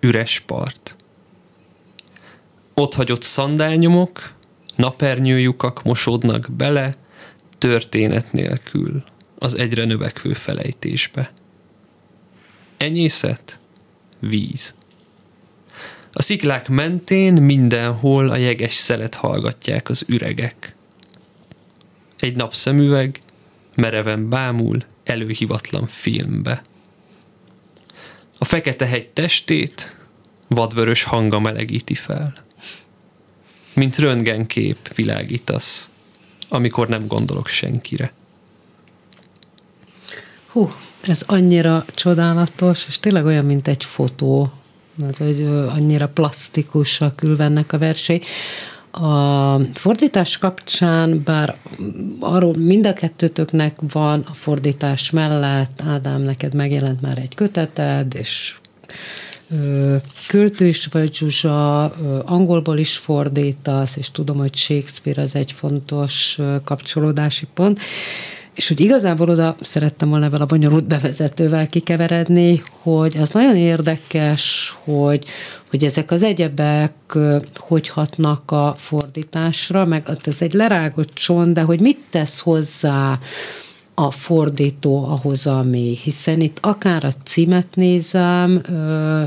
üres part. Ott hagyott szandálnyomok, napernyőjukak mosódnak bele, történet nélkül az egyre növekvő felejtésbe. Enyészet, víz. A sziklák mentén mindenhol a jeges szelet hallgatják az üregek. Egy napszemüveg mereven bámul előhivatlan filmbe. A fekete hegy testét vadvörös hanga melegíti fel. Mint röntgenkép világítasz, amikor nem gondolok senkire. Hú, ez annyira csodálatos, és tényleg olyan, mint egy fotó, az, hogy annyira plastikusak ülvennek a versei. A fordítás kapcsán, bár arról mind a kettőtöknek van a fordítás mellett, Ádám, neked megjelent már egy köteted, és költő is vagy Zsuzsa, angolból is fordítasz, és tudom, hogy Shakespeare az egy fontos kapcsolódási pont. És hogy igazából oda szerettem volna vele a bonyolult bevezetővel kikeveredni, hogy az nagyon érdekes, hogy, hogy ezek az egyebek hogy hatnak a fordításra, meg ez egy lerágott csont, de hogy mit tesz hozzá a fordító ahhoz, ami, hiszen itt akár a címet nézem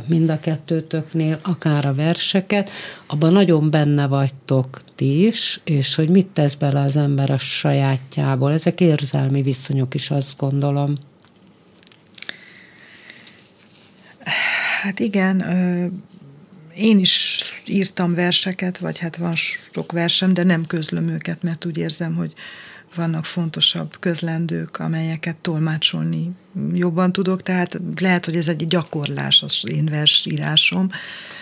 mind a kettőtöknél, akár a verseket, abban nagyon benne vagytok is, és hogy mit tesz bele az ember a sajátjából. Ezek érzelmi viszonyok is, azt gondolom. Hát igen, én is írtam verseket, vagy hát van sok versem, de nem közlöm őket, mert úgy érzem, hogy vannak fontosabb közlendők, amelyeket tolmácsolni jobban tudok, tehát lehet, hogy ez egy gyakorlás az én versírásom,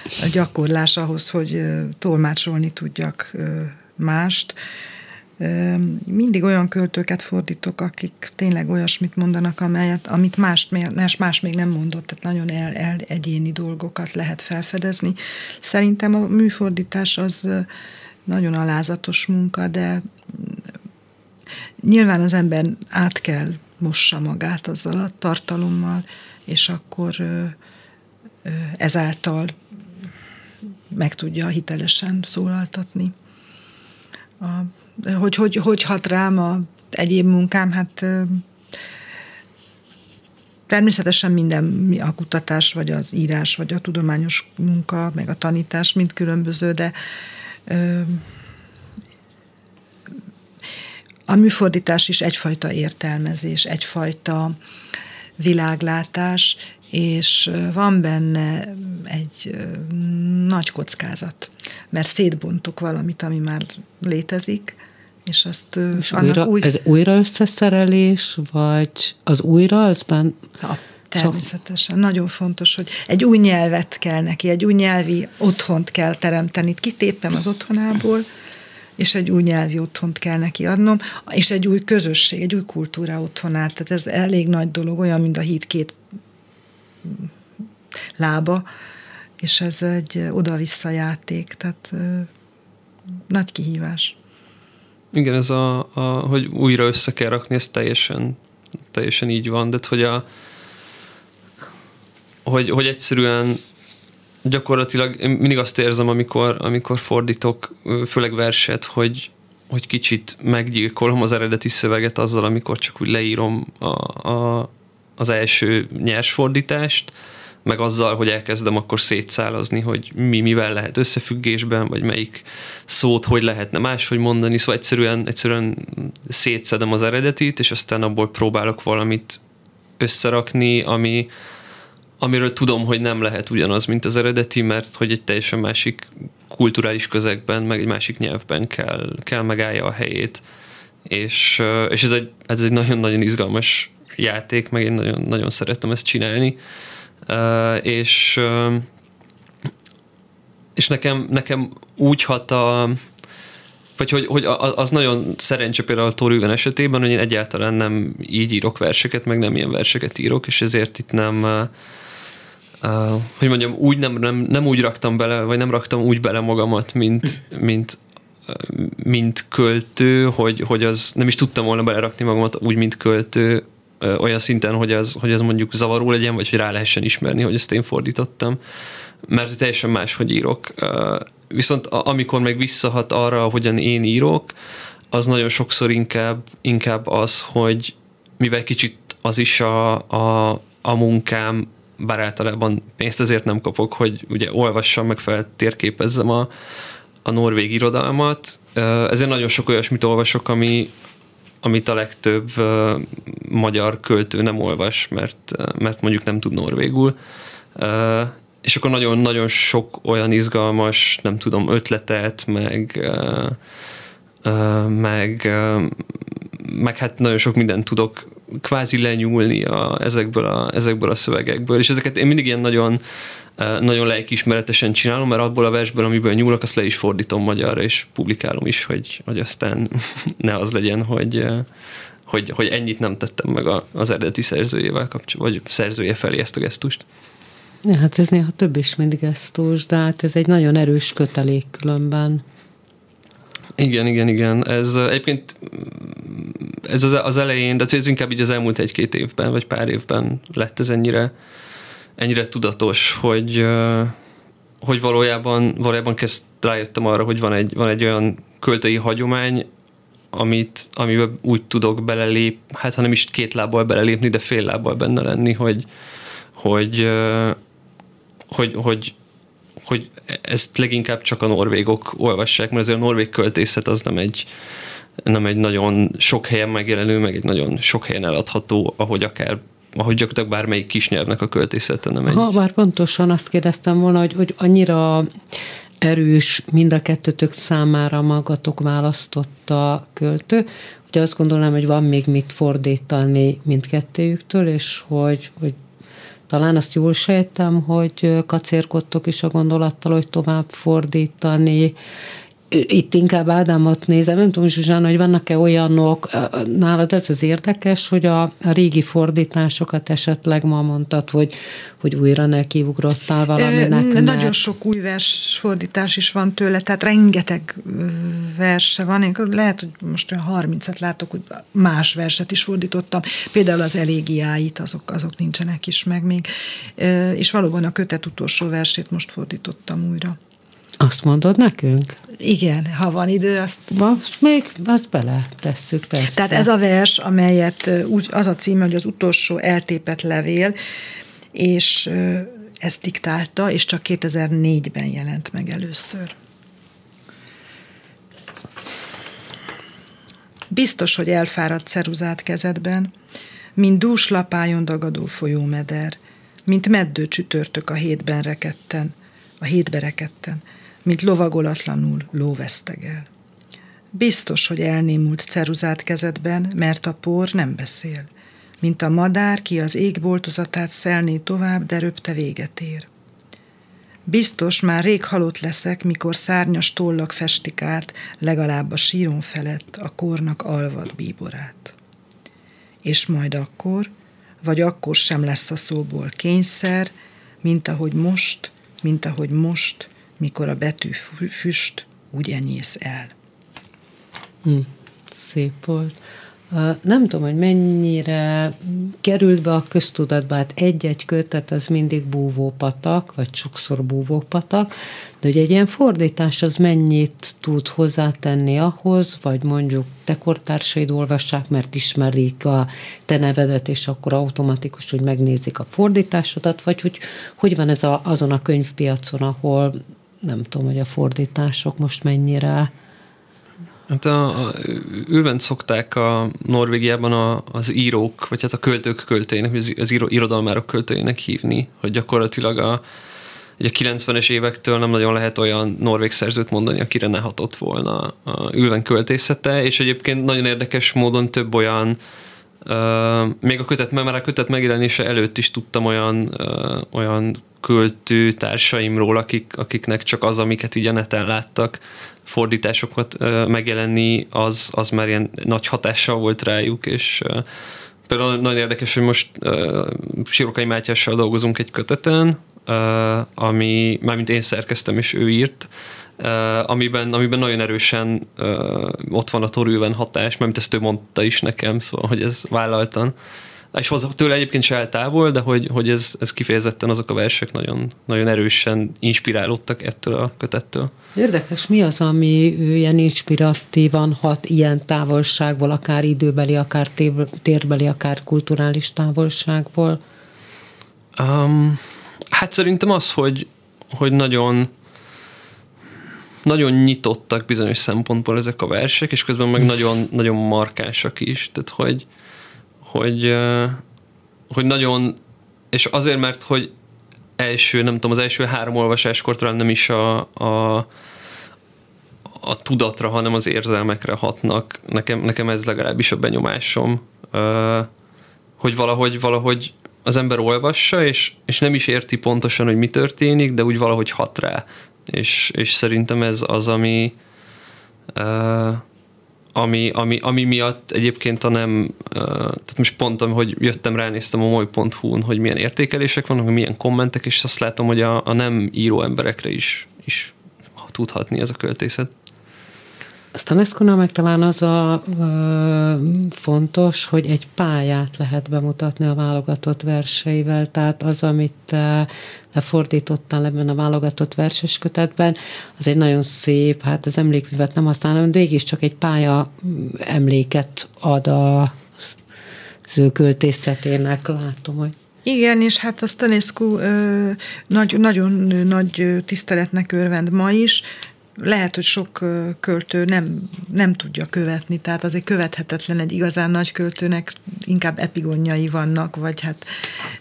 a gyakorlás ahhoz, hogy tolmácsolni tudjak mást. Mindig olyan költőket fordítok, akik tényleg olyasmit mondanak, amelyet, amit más, más, más még nem mondott, tehát nagyon el, el egyéni dolgokat lehet felfedezni. Szerintem a műfordítás az nagyon alázatos munka, de Nyilván az ember át kell mossa magát azzal a tartalommal, és akkor ezáltal meg tudja hitelesen szólaltatni. A, hogy, hogy, hogy hat rám a egyéb munkám, hát természetesen minden a kutatás, vagy az írás, vagy a tudományos munka, meg a tanítás mind különböző, de a műfordítás is egyfajta értelmezés, egyfajta világlátás, és van benne egy nagy kockázat, mert szétbontok valamit, ami már létezik, és azt és annak újra, új... Ez újra összeszerelés, vagy az újra, az ben... Ha, természetesen. Nagyon fontos, hogy egy új nyelvet kell neki, egy új nyelvi otthont kell teremteni. Kitépem az otthonából, és egy új nyelvi otthont kell neki adnom, és egy új közösség, egy új kultúra otthonát. Tehát ez elég nagy dolog, olyan, mint a híd két lába, és ez egy oda-vissza játék, tehát ö, nagy kihívás. Igen, ez a, a, hogy újra össze kell rakni, ez teljesen, teljesen így van, de hogy a hogy, hogy egyszerűen gyakorlatilag én mindig azt érzem, amikor, amikor fordítok, főleg verset, hogy, hogy kicsit meggyilkolom az eredeti szöveget azzal, amikor csak úgy leírom a, a, az első nyers fordítást, meg azzal, hogy elkezdem akkor szétszálazni, hogy mi mivel lehet összefüggésben, vagy melyik szót hogy lehetne máshogy mondani, szóval egyszerűen, egyszerűen szétszedem az eredetit, és aztán abból próbálok valamit összerakni, ami, amiről tudom, hogy nem lehet ugyanaz, mint az eredeti, mert hogy egy teljesen másik kulturális közegben, meg egy másik nyelvben kell, kell megállja a helyét. És, és ez egy, ez egy nagyon-nagyon izgalmas játék, meg én nagyon, nagyon szerettem ezt csinálni. És, és nekem, nekem úgy hat a, vagy hogy, hogy az nagyon szerencse például a Tóri esetében, hogy én egyáltalán nem így írok verseket, meg nem ilyen verseket írok, és ezért itt nem, uh, hogy mondjam, úgy nem, nem, nem úgy raktam bele, vagy nem raktam úgy bele magamat, mint, mint mint költő, hogy, hogy az nem is tudtam volna belerakni magamat úgy, mint költő, olyan szinten, hogy az, hogy az mondjuk zavaró legyen, vagy hogy rá lehessen ismerni, hogy ezt én fordítottam. Mert teljesen más, hogy írok. Viszont amikor meg visszahat arra, hogyan én írok, az nagyon sokszor inkább, inkább az, hogy mivel kicsit az is a, a, a munkám, bár általában pénzt ezért nem kapok, hogy ugye olvassam, meg feltérképezzem a, a norvég irodalmat. Ezért nagyon sok olyasmit olvasok, ami, amit a legtöbb magyar költő nem olvas, mert, mert mondjuk nem tud norvégul. És akkor nagyon-nagyon sok olyan izgalmas, nem tudom, ötletet, meg meg, meg hát nagyon sok mindent tudok kvázi lenyúlni a, ezekből, a, ezekből a szövegekből, és ezeket én mindig ilyen nagyon, nagyon lelkiismeretesen csinálom, mert abból a versből, amiből nyúlok, azt le is fordítom magyarra, és publikálom is, hogy, hogy aztán ne az legyen, hogy, hogy, hogy ennyit nem tettem meg az eredeti szerzőjével kapcsolatban, vagy szerzője felé ezt a gesztust. Ja, hát ez néha több is, mint gesztus, de hát ez egy nagyon erős kötelék különben. Igen, igen, igen. Ez egyébként ez az, az elején, de ez inkább így az elmúlt egy-két évben, vagy pár évben lett ez ennyire, ennyire tudatos, hogy, hogy valójában, valójában kezd rájöttem arra, hogy van egy, van egy olyan költői hagyomány, amit, amiben úgy tudok belelép, hát ha nem is két lábbal belelépni, de fél lábbal benne lenni, hogy, hogy, hogy, hogy hogy ezt leginkább csak a norvégok olvassák, mert azért a norvég költészet az nem egy, nem egy nagyon sok helyen megjelenő, meg egy nagyon sok helyen eladható, ahogy akár ahogy gyakorlatilag bármelyik kis nyelvnek a költészete nem egy... Ha, bár pontosan azt kérdeztem volna, hogy, hogy annyira erős mind a kettőtök számára magatok választotta költő, hogy azt gondolom, hogy van még mit fordítani mindkettőjüktől, és hogy, hogy talán azt jól sejtem, hogy kacérkodtok is a gondolattal, hogy tovább fordítani, itt inkább Ádámot nézem, nem tudom, Zsuzsán, hogy vannak-e olyanok, nálad ez az érdekes, hogy a, a régi fordításokat esetleg ma mondtad, hogy, hogy újra nekiugrottál valaminek. Ö, nagyon sok új vers fordítás is van tőle, tehát rengeteg verse van. Én lehet, hogy most olyan 30-at látok, hogy más verset is fordítottam. Például az elégiáit, azok, azok nincsenek is meg még. És valóban a kötet utolsó versét most fordítottam újra. Azt mondod nekünk? Igen, ha van idő, azt... Most még azt bele tesszük, persze. Tehát ez a vers, amelyet úgy, az a címe, hogy az utolsó eltépet levél, és ezt diktálta, és csak 2004-ben jelent meg először. Biztos, hogy elfáradt ceruzát kezedben, mint dús lapájon dagadó folyómeder, mint meddő csütörtök a hétben reketten, a hétbe reketten, mint lovagolatlanul lóvesztegel. Biztos, hogy elnémult ceruzát kezedben, mert a por nem beszél. Mint a madár, ki az égboltozatát szelné tovább, de röpte véget ér. Biztos már rég halott leszek, mikor szárnyas tollak festik át, legalább a síron felett a kornak alvad bíborát. És majd akkor, vagy akkor sem lesz a szóból kényszer, mint ahogy most, mint ahogy most, mikor a betű füst úgy enyész el. Hm, szép volt. Nem tudom, hogy mennyire került be a köztudatba, hát egy-egy kötet az mindig búvópatak, vagy sokszor búvópatak, de hogy egy ilyen fordítás az mennyit tud hozzátenni ahhoz, vagy mondjuk te kortársaid olvassák, mert ismerik a te nevedet, és akkor automatikus, hogy megnézik a fordításodat, vagy hogy hogy van ez a, azon a könyvpiacon, ahol nem tudom, hogy a fordítások most mennyire Hát a, a ővent szokták a Norvégiában a, az írók, vagy hát a költők költőinek, az, az író, irodalmárok költőinek hívni, hogy gyakorlatilag a, a 90-es évektől nem nagyon lehet olyan norvég szerzőt mondani, akire ne hatott volna a ülven költészete, és egyébként nagyon érdekes módon több olyan Uh, még a kötet, már a kötet megjelenése előtt is tudtam olyan, uh, olyan költő társaimról, akik, akiknek csak az, amiket így a neten láttak, fordításokat megjelenni, az, az már ilyen nagy hatással volt rájuk, és például nagyon érdekes, hogy most Sirokai Mátyással dolgozunk egy köteten, ami, mármint én szerkeztem, és ő írt, amiben, amiben nagyon erősen ott van a Torülven hatás, mert ezt ő mondta is nekem, szóval, hogy ez vállaltan és hozzá tőle egyébként se el távol, de hogy, hogy ez, ez kifejezetten azok a versek nagyon, nagyon erősen inspirálódtak ettől a kötettől. Érdekes, mi az, ami ilyen inspiratívan hat ilyen távolságból, akár időbeli, akár térbeli, akár kulturális távolságból? Um, hát szerintem az, hogy, hogy nagyon nagyon nyitottak bizonyos szempontból ezek a versek, és közben meg nagyon, nagyon markánsak is. Tehát, hogy, hogy, hogy nagyon, és azért, mert hogy első, nem tudom, az első három olvasáskor talán nem is a, a, a tudatra, hanem az érzelmekre hatnak. Nekem, nekem ez legalábbis a benyomásom, hogy valahogy, valahogy az ember olvassa, és, és nem is érti pontosan, hogy mi történik, de úgy valahogy hat rá. És, és szerintem ez az, ami ami, ami, ami miatt egyébként a nem, tehát most pont, hogy jöttem, ránéztem a moly.hu-n, hogy milyen értékelések vannak, milyen kommentek, és azt látom, hogy a, a nem író emberekre is, is tudhatni ez a költészet. Aztán ezt meg talán az a ö, fontos, hogy egy pályát lehet bemutatni a válogatott verseivel, tehát az, amit te lefordítottál ebben a válogatott verses kötetben, az egy nagyon szép, hát az emlékvivet nem használom, de végig csak egy pálya emléket ad a az ő költészetének, látom, hogy. Igen, és hát a Stanescu ö, nagy, nagyon nagy tiszteletnek örvend ma is, lehet, hogy sok költő nem, nem tudja követni, tehát azért követhetetlen egy igazán nagy költőnek, inkább epigonjai vannak, vagy hát...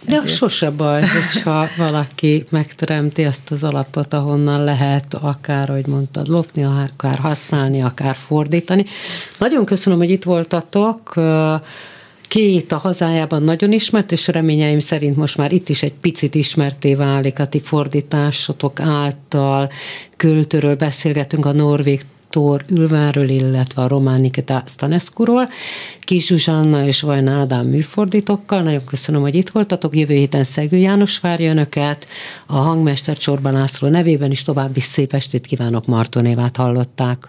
Ezért... De sose baj, hogyha valaki megteremti azt az alapot, ahonnan lehet akár, hogy mondtad, lopni, akár használni, akár fordítani. Nagyon köszönöm, hogy itt voltatok két a hazájában nagyon ismert, és reményeim szerint most már itt is egy picit ismerté válik a ti fordításotok által. Költőről beszélgetünk a norvég Tór Ülvánről, illetve a román Nikita Stanescu-ról. Kis Zsuzsanna és Vajna Ádám műfordítókkal. Nagyon köszönöm, hogy itt voltatok. Jövő héten Szegő János várja önöket. A hangmester Csorban László nevében is további szép estét kívánok. Martonévát hallották.